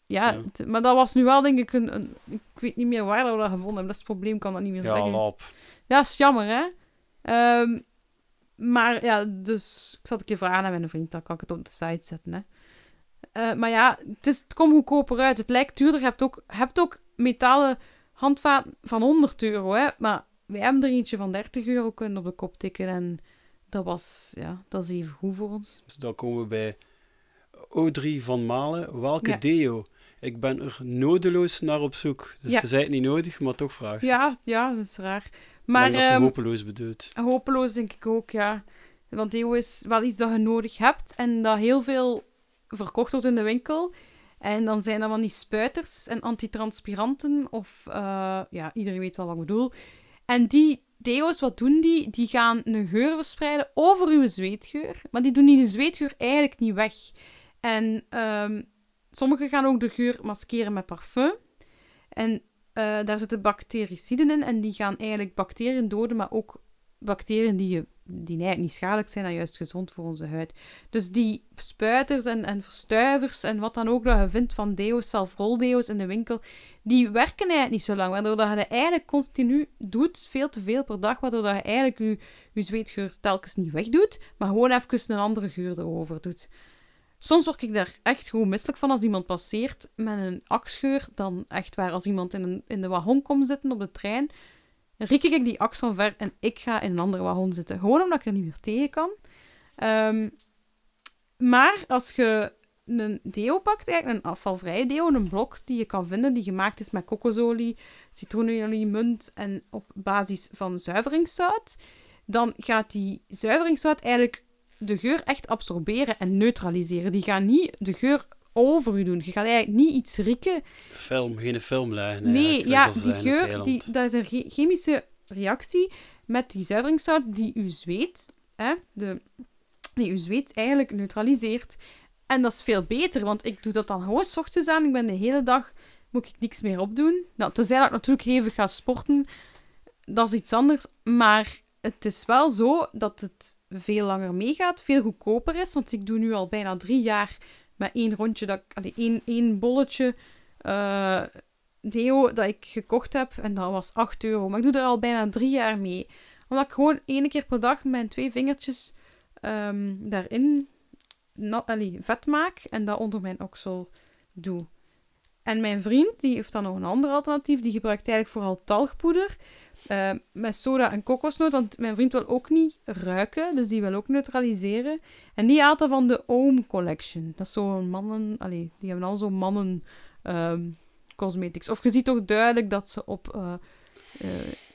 Ja, Ja. het- maar dat was nu wel, denk ik, een, een- Ik weet niet meer waar we dat gevonden hebben. Dat is het probleem, ik kan dat niet meer Ja, zeggen. lap. Ja, dat is jammer, hè? Ehm, maar ja, dus ik zat een keer vragen aan mijn vriend, dan kan ik het op de site zetten, hè. Eh, maar ja, het, is, het komt goedkoper uit. Het lijkt duurder. Je hebt ook, hebt ook metalen handvaten van 100 euro, hè. Maar wij hebben er eentje van 30 euro kunnen op de kop tikken. En dat was, ja, dat is even goed voor ons. Dus dan komen we bij O3 van Malen. Welke Ja. deo? Ik ben er nodeloos naar op zoek. Dus Ja. het is eigenlijk niet nodig, maar toch vraag Ja, het. ja, dat is raar. Maar denk dat ze ehm, hopeloos bedoelt. Hopeloos denk ik ook, ja. Want deo is wel iets dat je nodig hebt en dat heel veel verkocht wordt in de winkel. En dan zijn dat van die spuiters en antitranspiranten of, eh, ja, iedereen weet wel wat ik bedoel. En die deo's, wat doen die? Die gaan een geur verspreiden over uw zweetgeur, maar die doen die zweetgeur eigenlijk niet weg. En ehm sommigen gaan ook de geur maskeren met parfum. En eh, daar zitten bactericiden in en die gaan eigenlijk bacteriën doden, maar ook bacteriën die, je, die niet schadelijk zijn en juist gezond voor onze huid. Dus die spuiters en, en verstuivers en wat dan ook dat je vindt van deo's, zelfroldeo's in de winkel, die werken eigenlijk niet zo lang, waardoor dat je eigenlijk continu doet, veel te veel per dag, waardoor dat je eigenlijk je, je zweetgeur telkens niet wegdoet, maar gewoon even een andere geur erover doet. Soms word ik daar echt gewoon misselijk van als iemand passeert met een aksgeur. Dan echt waar, als iemand in, een, in de wagon komt zitten op de trein, riek ik die van ver en ik ga in een andere wagon zitten. Gewoon omdat ik er niet meer tegen kan. Ehm, maar als je een deo pakt, eigenlijk een afvalvrije deo, een blok die je kan vinden, die gemaakt is met kokosolie, citroenolie, munt en op basis van zuiveringszout, dan gaat die zuiveringszout eigenlijk de geur echt absorberen en neutraliseren. Die gaan niet de geur over u doen. Je gaat eigenlijk niet iets rieken. Film, geen film leggen. Nee, ja, die geur, die, dat is een che- chemische reactie met die zuiveringszout die uw zweet, hè, de, die uw zweet eigenlijk neutraliseert. En dat is veel beter, want ik doe dat dan gewoon 's ochtends aan. Ik ben de hele dag, moet ik niks meer opdoen. Nou, tenzij dat ik natuurlijk hevig ga sporten, dat is iets anders. Maar het is wel zo dat het veel langer meegaat, veel goedkoper is. Want ik doe nu al bijna drie jaar met één rondje, dat allee, één, één bolletje eh, deo dat ik gekocht heb. En dat was 8 euro. Maar ik doe er al bijna drie jaar mee. Omdat ik gewoon één keer per dag mijn twee vingertjes ehm, daarin vet maak. En dat onder mijn oksel doe. En mijn vriend, die heeft dan nog een ander alternatief. Die gebruikt eigenlijk vooral talgpoeder. eh, met soda en kokosnoot. Want mijn vriend wil ook niet ruiken. Dus die wil ook neutraliseren. En die haalt dan van de Ohm Collection. Dat is zo'n mannen... Allee, die hebben al zo'n mannen... ehm, cosmetics. Of je ziet toch duidelijk dat ze op eh, eh,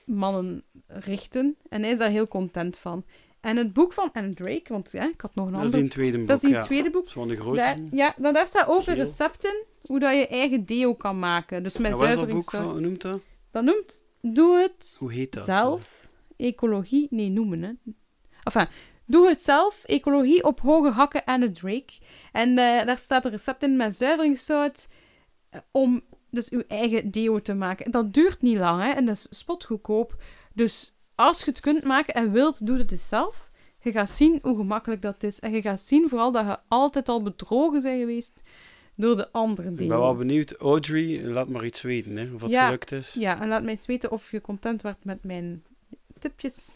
mannen richten. En hij is daar heel content van. En het boek van Anne Drake, want ja, ik had nog een Dat is ander... die tweede boek, Dat is die ja. tweede boek. Dat is wel een grote. Daar, ja, nou, daar staat ook een Geel. Hoe dat je eigen deo kan maken. Dus met wat is dat boek, van- hoe noemt dat? Dat noemt Doe het Hoe heet dat? zelf. Ecologie. Nee, noemen, hè. Enfin, doe het zelf. Ecologie op hoge hakken en het Drake. En eh, daar staat een recept in met zuiveringszout. eh, om dus uw eigen deo te maken. En dat duurt niet lang, hè. En dat is spotgoedkoop. Dus als je het kunt maken en wilt, doe het dus zelf. Je gaat zien hoe gemakkelijk dat is. En je gaat zien vooral dat je altijd al bedrogen bent geweest door de andere Ik deo. ben wel benieuwd. Audrey, laat maar iets weten, hè, of het Ja. gelukt is. Ja, en laat mij eens weten of je content wordt met mijn tipjes.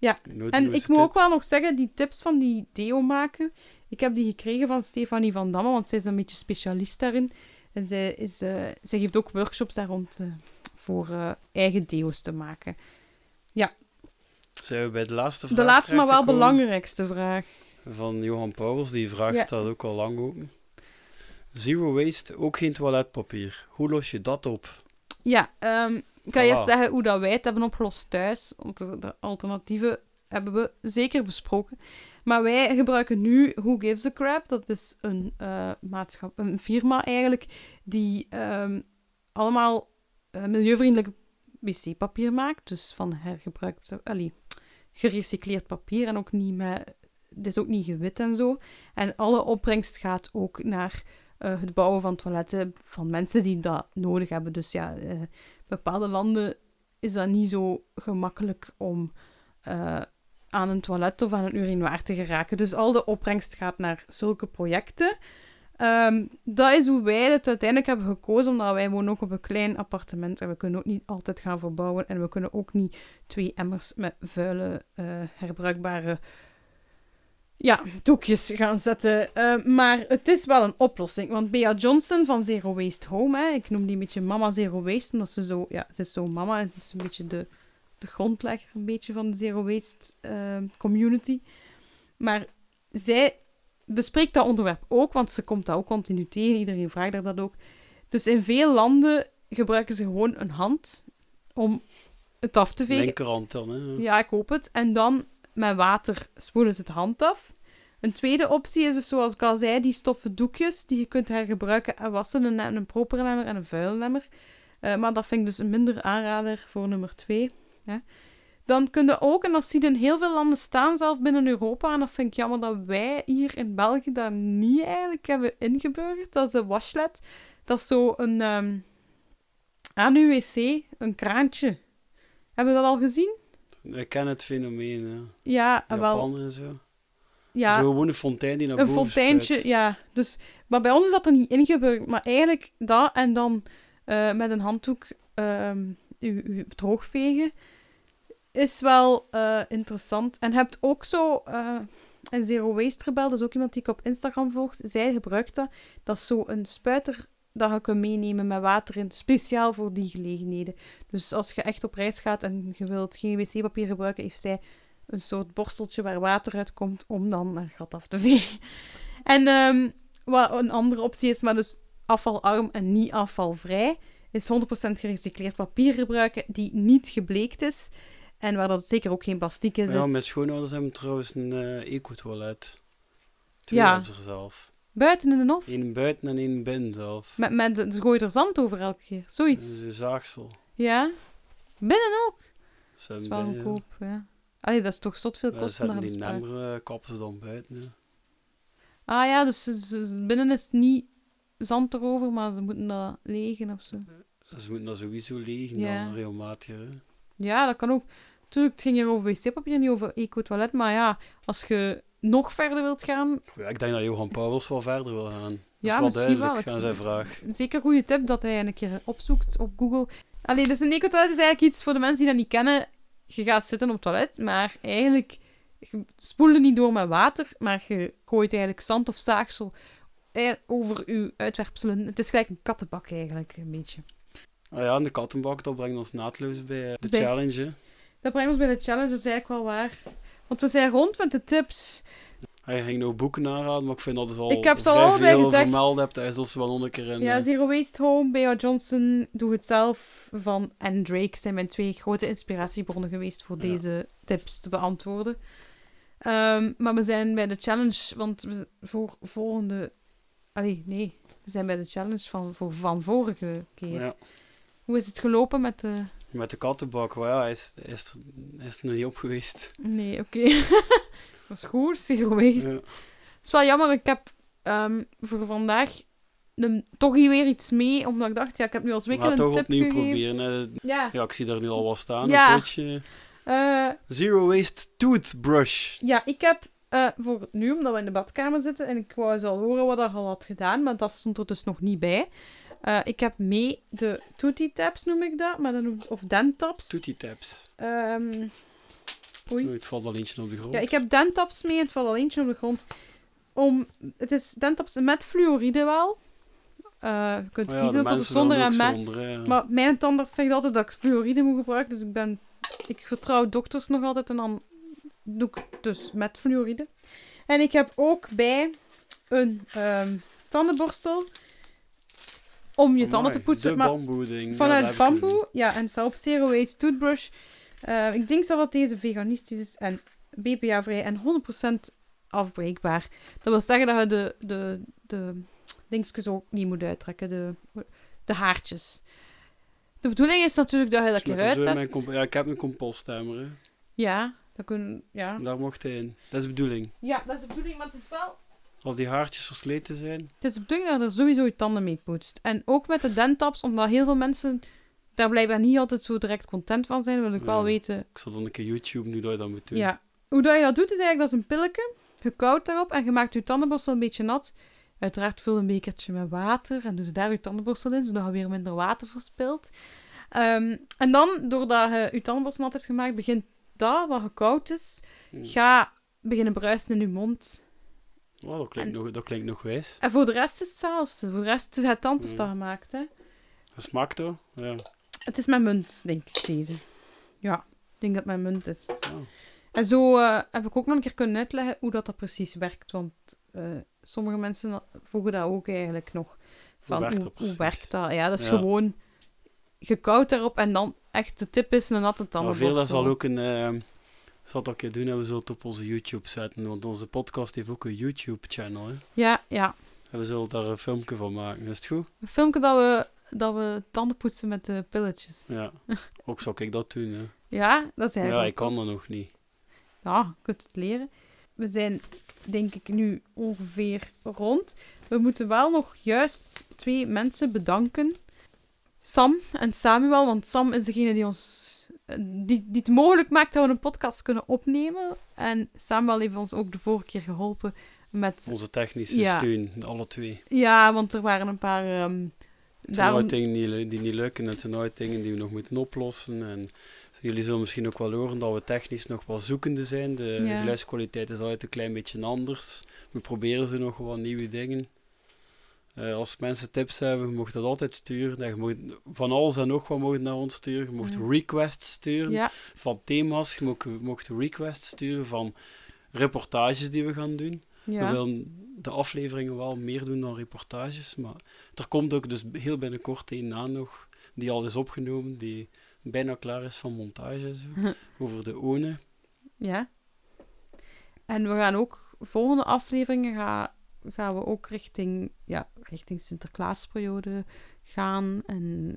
Nodeloze En ik moet ook wel nog zeggen, die tips van die deo maken, ik heb die gekregen van Stefanie van Damme, want zij is een beetje specialist daarin. En zij, is, eh, zij geeft ook workshops daar rond eh, voor eh, eigen deo's te maken. Zijn we bij de laatste vraag De laatste, maar wel belangrijkste vraag. Van Johan Pauwels. Die vraag Ja. staat ook al lang open. Zero waste, ook geen toiletpapier. Hoe los je dat op? Ja, ehm, ik kan Voilà. eerst zeggen hoe dat wij het hebben opgelost thuis. Want de, de alternatieven hebben we zeker besproken. Maar wij gebruiken nu Who Gives a Crap. Dat is een, maatschap, een firma eigenlijk die ehm, allemaal eh, milieuvriendelijk wc-papier maakt. Dus van hergebruikt, allee, gerecycleerd papier en ook niet met... Het is ook niet gewit en zo. En alle opbrengst gaat ook naar eh, het bouwen van toiletten van mensen die dat nodig hebben. Dus ja, eh, bepaalde landen is dat niet zo gemakkelijk om eh, aan een toilet of aan een urinoir te geraken. Dus al de opbrengst gaat naar zulke projecten. Ehm, dat is hoe wij het uiteindelijk hebben gekozen, omdat wij wonen ook op een klein appartement en we kunnen ook niet altijd gaan verbouwen en we kunnen ook niet twee emmers met vuile, herbruikbare ja, doekjes gaan zetten. Eh, maar het is wel een oplossing, want Bea Johnson van Zero Waste Home, hè, ik noem die een beetje Mama Zero Waste, omdat ze zo, ja, ze is zo mama en ze is een beetje de, de grondlegger een beetje van de Zero Waste eh, community. Maar zij bespreekt dat onderwerp ook, want ze komt dat ook continu tegen. Iedereen vraagt haar dat ook. Dus in veel landen gebruiken ze gewoon een hand om het af te vegen. Linkerhand dan, hè. Ja, ik hoop het. En dan met water spoelen ze het hand af. Een tweede optie is dus, zoals ik al zei, die stoffen doekjes die je kunt hergebruiken en wassen. Een, een propere lemmer en een vuile lemmer. Eh, maar dat vind ik dus een minder aanrader voor nummer twee. Hè. Dan kun je ook, en dat zie je in heel veel landen staan, zelfs binnen Europa, en dat vind ik jammer dat wij hier in België dat niet eigenlijk hebben ingeburgerd, dat is een washlet. Dat is zo een, ehm aan uw wc, een kraantje. Hebben we dat al gezien? Ik ken het fenomeen, hè. Ja, ah, wel. Japan en zo. Ja, Zo gewoon een fontein die naar een boven fonteintje, spuit. ja. Dus, maar bij ons is dat er niet ingeburgerd. Maar eigenlijk dat en dan eh, met een handdoek ehm u, u droogvegen is wel eh, interessant. En je hebt ook zo eh, een Zero Waste Rebel, dat is ook iemand die ik op Instagram volgt. Zij gebruikt dat. Dat is zo een spuiter dat je kunt meenemen met water in, speciaal voor die gelegenheden. Dus als je echt op reis gaat en je wilt geen wc-papier gebruiken, heeft zij een soort borsteltje waar water uit komt om dan een gat af te vegen. En ehm, wat een andere optie is, maar dus afvalarm en niet afvalvrij, is 100% gerecycleerd papier gebruiken die niet gebleekt is. En waar dat zeker ook geen plastic is. Ja, mijn schoonouders hebben trouwens een eh eco-toilet. Ja. zelf. Buiten in de hof. Eén buiten en één binnen zelf. Met, met, ze gooien er zand over elke keer. Zoiets. Een zaagsel. Ja. Binnen ook. Ze Dat is wel binnen- goedkoop, ja. Allee, dat is toch zot veel Ja, kosten daar die nemmer eh, kappen ze dan buiten. Ah ja, dus binnen is niet zand erover, maar ze moeten dat legen of zo. Ze moeten dat sowieso legen Ja. dan regelmatig. Hè. Ja, dat kan ook. Tuurlijk, het ging hier over wc-papier, niet over eco-toilet. Maar ja, als je nog verder wilt gaan, Ja, ik denk dat Johan Pauwels wel verder wil gaan. Dat Ja, is wel misschien duidelijk wel. aan zijn vraag. zeker een goede tip dat hij een keer opzoekt op Google. Allee, dus een eco-toilet is eigenlijk iets voor de mensen die dat niet kennen. Je gaat zitten op het toilet, maar eigenlijk je niet door met water, maar je gooit eigenlijk zand of zaagsel over je uitwerpselen. Het is gelijk een kattenbak eigenlijk, een beetje. Ah ja, en de kattenbak, dat brengt ons naadloos bij eh, de Bij- challenge. hè. Dat brengt ons bij de challenge, dat is eigenlijk wel waar. Want we zijn rond met de tips. Hij ging nou boeken aanraden, maar ik vind dat het al Ik heb ze al allebei gezegd. vermeld hebt. Hij zal ze wel nog een keer in. Ja, eh, Zero Waste Home, Bea Johnson, Doe Het Zelf van en Drake zijn mijn twee grote inspiratiebronnen geweest voor Ja. deze tips te beantwoorden. Ehm, maar we zijn bij de challenge, want we, voor volgende... Allee, nee. We zijn bij de challenge van, voor, van vorige keer. ja. Hoe is het gelopen met de... Met de kattenbak, maar ja, hij is, hij is, er, hij is er nog niet op geweest. Nee, oké. Dat was goed, Waste. Ja. Het is wel jammer, ik heb ehm, voor vandaag toch hier weer iets mee, omdat ik dacht, ja, ik heb nu al twee keer een toch tip opnieuw gegeven. proberen. hè. Ja. Ja, ik zie daar nu al wat staan. Ja. Een potje. Eh, Zero Waste Toothbrush. ja, ik heb eh, voor nu, omdat we in de badkamer zitten, en ik wou eens al horen wat er al had gedaan, maar dat stond er dus nog niet bij. Eh, ik heb mee de Tootie Taps, noem ik dat, maar dan of Dentaps. Tootie Taps. Ehm, oei. Het valt al eentje op de grond. Ja, ik heb Dentaps mee, het valt al eentje op de grond. Om, het is Dentaps met fluoride wel. Eh, je kunt ja, kiezen mensen zonder en met. zonder. Maar mijn tandarts zegt altijd dat ik fluoride moet gebruiken. Dus ik ben... Ik vertrouw dokters nog altijd en dan doe ik dus met fluoride. En ik heb ook bij een ehm, tandenborstel om je tanden te poetsen. De maar vanuit ja, bamboe. Ja, en zelf zero waste toothbrush. Eh, ik denk zelf dat deze veganistisch is en BPA-vrij en 100% afbreekbaar. Dat wil zeggen dat je de, de, de dingetjes ook niet moet uittrekken, de, de haartjes. De bedoeling is natuurlijk dat je dat keer uittest. comp- Ja, ik heb een composthammer. hè. Ja, dat kunnen, ja. Daar mocht hij in. Dat is de bedoeling. Ja, dat is de bedoeling, maar het is wel Als die haartjes versleten zijn. Het is de bedoeling dat je er sowieso je tanden mee poetst. En ook met de dentaps, omdat heel veel mensen daar blijkbaar niet altijd zo direct content van zijn, wil ik wel weten Ik zal dan een keer YouTube nu dat je dat moet doen. Ja. Hoe dat je dat doet, is eigenlijk dat is een pilletje. Je koudt daarop en je maakt je tandenborstel een beetje nat. Uiteraard vul een bekertje met water en doe je daar je tandenborstel in, zodat je weer minder water verspilt. Ehm, en dan, doordat je je tandenborstel nat hebt gemaakt, begint dat, wat gekoud is, Hm. ga beginnen bruisen in je mond. Oh, dat, klinkt En- nog, dat klinkt nog wijs. En voor de rest is het hetzelfde. Voor de rest is het tandpasta Mm. gemaakt, hè. Dat smaakt toch? Ja. Het is met munt, denk ik, deze. Ja, ik denk dat het met munt is. Oh. En zo eh, heb ik ook nog een keer kunnen uitleggen hoe dat, dat precies werkt. Want eh, sommige mensen vroegen dat ook eigenlijk nog. Van, werkt hoe, dat werkt dat? Ja, dat is Ja. gewoon gekauwd daarop en dan echt de tip is een natte Maar tandenborstel. veel zal ook een... eh zal dat een keer doen en we zullen het op onze YouTube zetten. Want onze podcast heeft ook een YouTube-channel. Hè? Ja, ja. En we zullen daar een filmpje van maken. Is het goed? Een filmpje dat we, dat we tanden poetsen met de pilletjes. Ja. ook zou ik dat doen. Hè? Ja, dat is eigenlijk Ja, ik kan dat nog niet. Ja, je kunt het leren. We zijn, denk ik, nu ongeveer rond. We moeten wel nog juist twee mensen bedanken. Sam en Samuel, want Sam is degene die ons... Die, die het mogelijk maakt dat we een podcast kunnen opnemen. En Samuel heeft ons ook de vorige keer geholpen met... Onze technische Ja. steun, alle twee. Ja, want er waren een paar... ehm, Het zijn daarom... nooit dingen die, niet lukken en het zijn dingen die we nog moeten oplossen. En jullie zullen misschien ook wel horen dat we technisch nog wel zoekende zijn. De, de Ja. geluidskwaliteit is altijd een klein beetje anders. We proberen ze nog wel nieuwe dingen. Eh, als mensen tips hebben, je mag dat altijd sturen. En je mag van alles en nog wat mogen naar ons sturen. Je mocht Ja. requests sturen Ja, van thema's. Je mocht, mocht requests sturen van reportages die we gaan doen. We willen de afleveringen wel meer doen dan reportages. Maar er komt ook dus heel binnenkort een na nog, die al is opgenomen, die bijna klaar is van montage en zo. Over de ONE. Ja. En we gaan ook, volgende afleveringen ga, gaan we ook richting, ja, richting Sinterklaasperiode gaan. En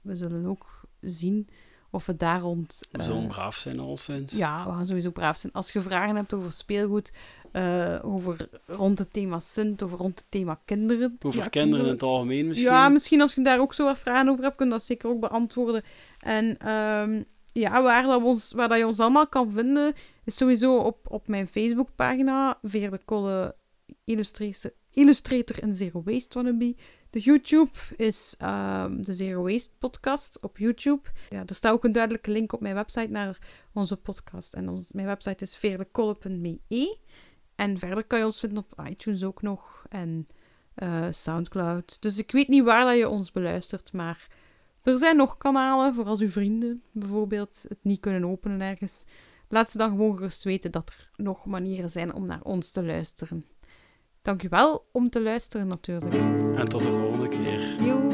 we zullen ook zien of we daar rond... We eh, zullen braaf zijn alleszins. ja, we gaan sowieso braaf zijn. Als je vragen hebt over speelgoed, eh, over rond het thema Sint, over rond het thema kinderen. Over ja, kinderen in het algemeen misschien. Ja, misschien als je daar ook zo wat vragen over hebt, kun je dat zeker ook beantwoorden. En ehm, ja, waar, dat ons, waar dat je ons allemaal kan vinden, is sowieso op, op mijn Facebookpagina, Veerle Kolle Illustrator, en Zero Waste Wannabe. De YouTube is ehm, de Zero Waste podcast op YouTube. Ja, er staat ook een duidelijke link op mijn website naar onze podcast. En mijn website is veerlekolle.me. En verder kan je ons vinden op iTunes ook nog. En eh, Soundcloud. Dus ik weet niet waar dat je ons beluistert, maar er zijn nog kanalen voor als uw vrienden bijvoorbeeld het niet kunnen openen ergens. Laat ze dan gewoon gerust weten dat er nog manieren zijn om naar ons te luisteren. Dank u wel om te luisteren natuurlijk. En tot de volgende keer. Yo.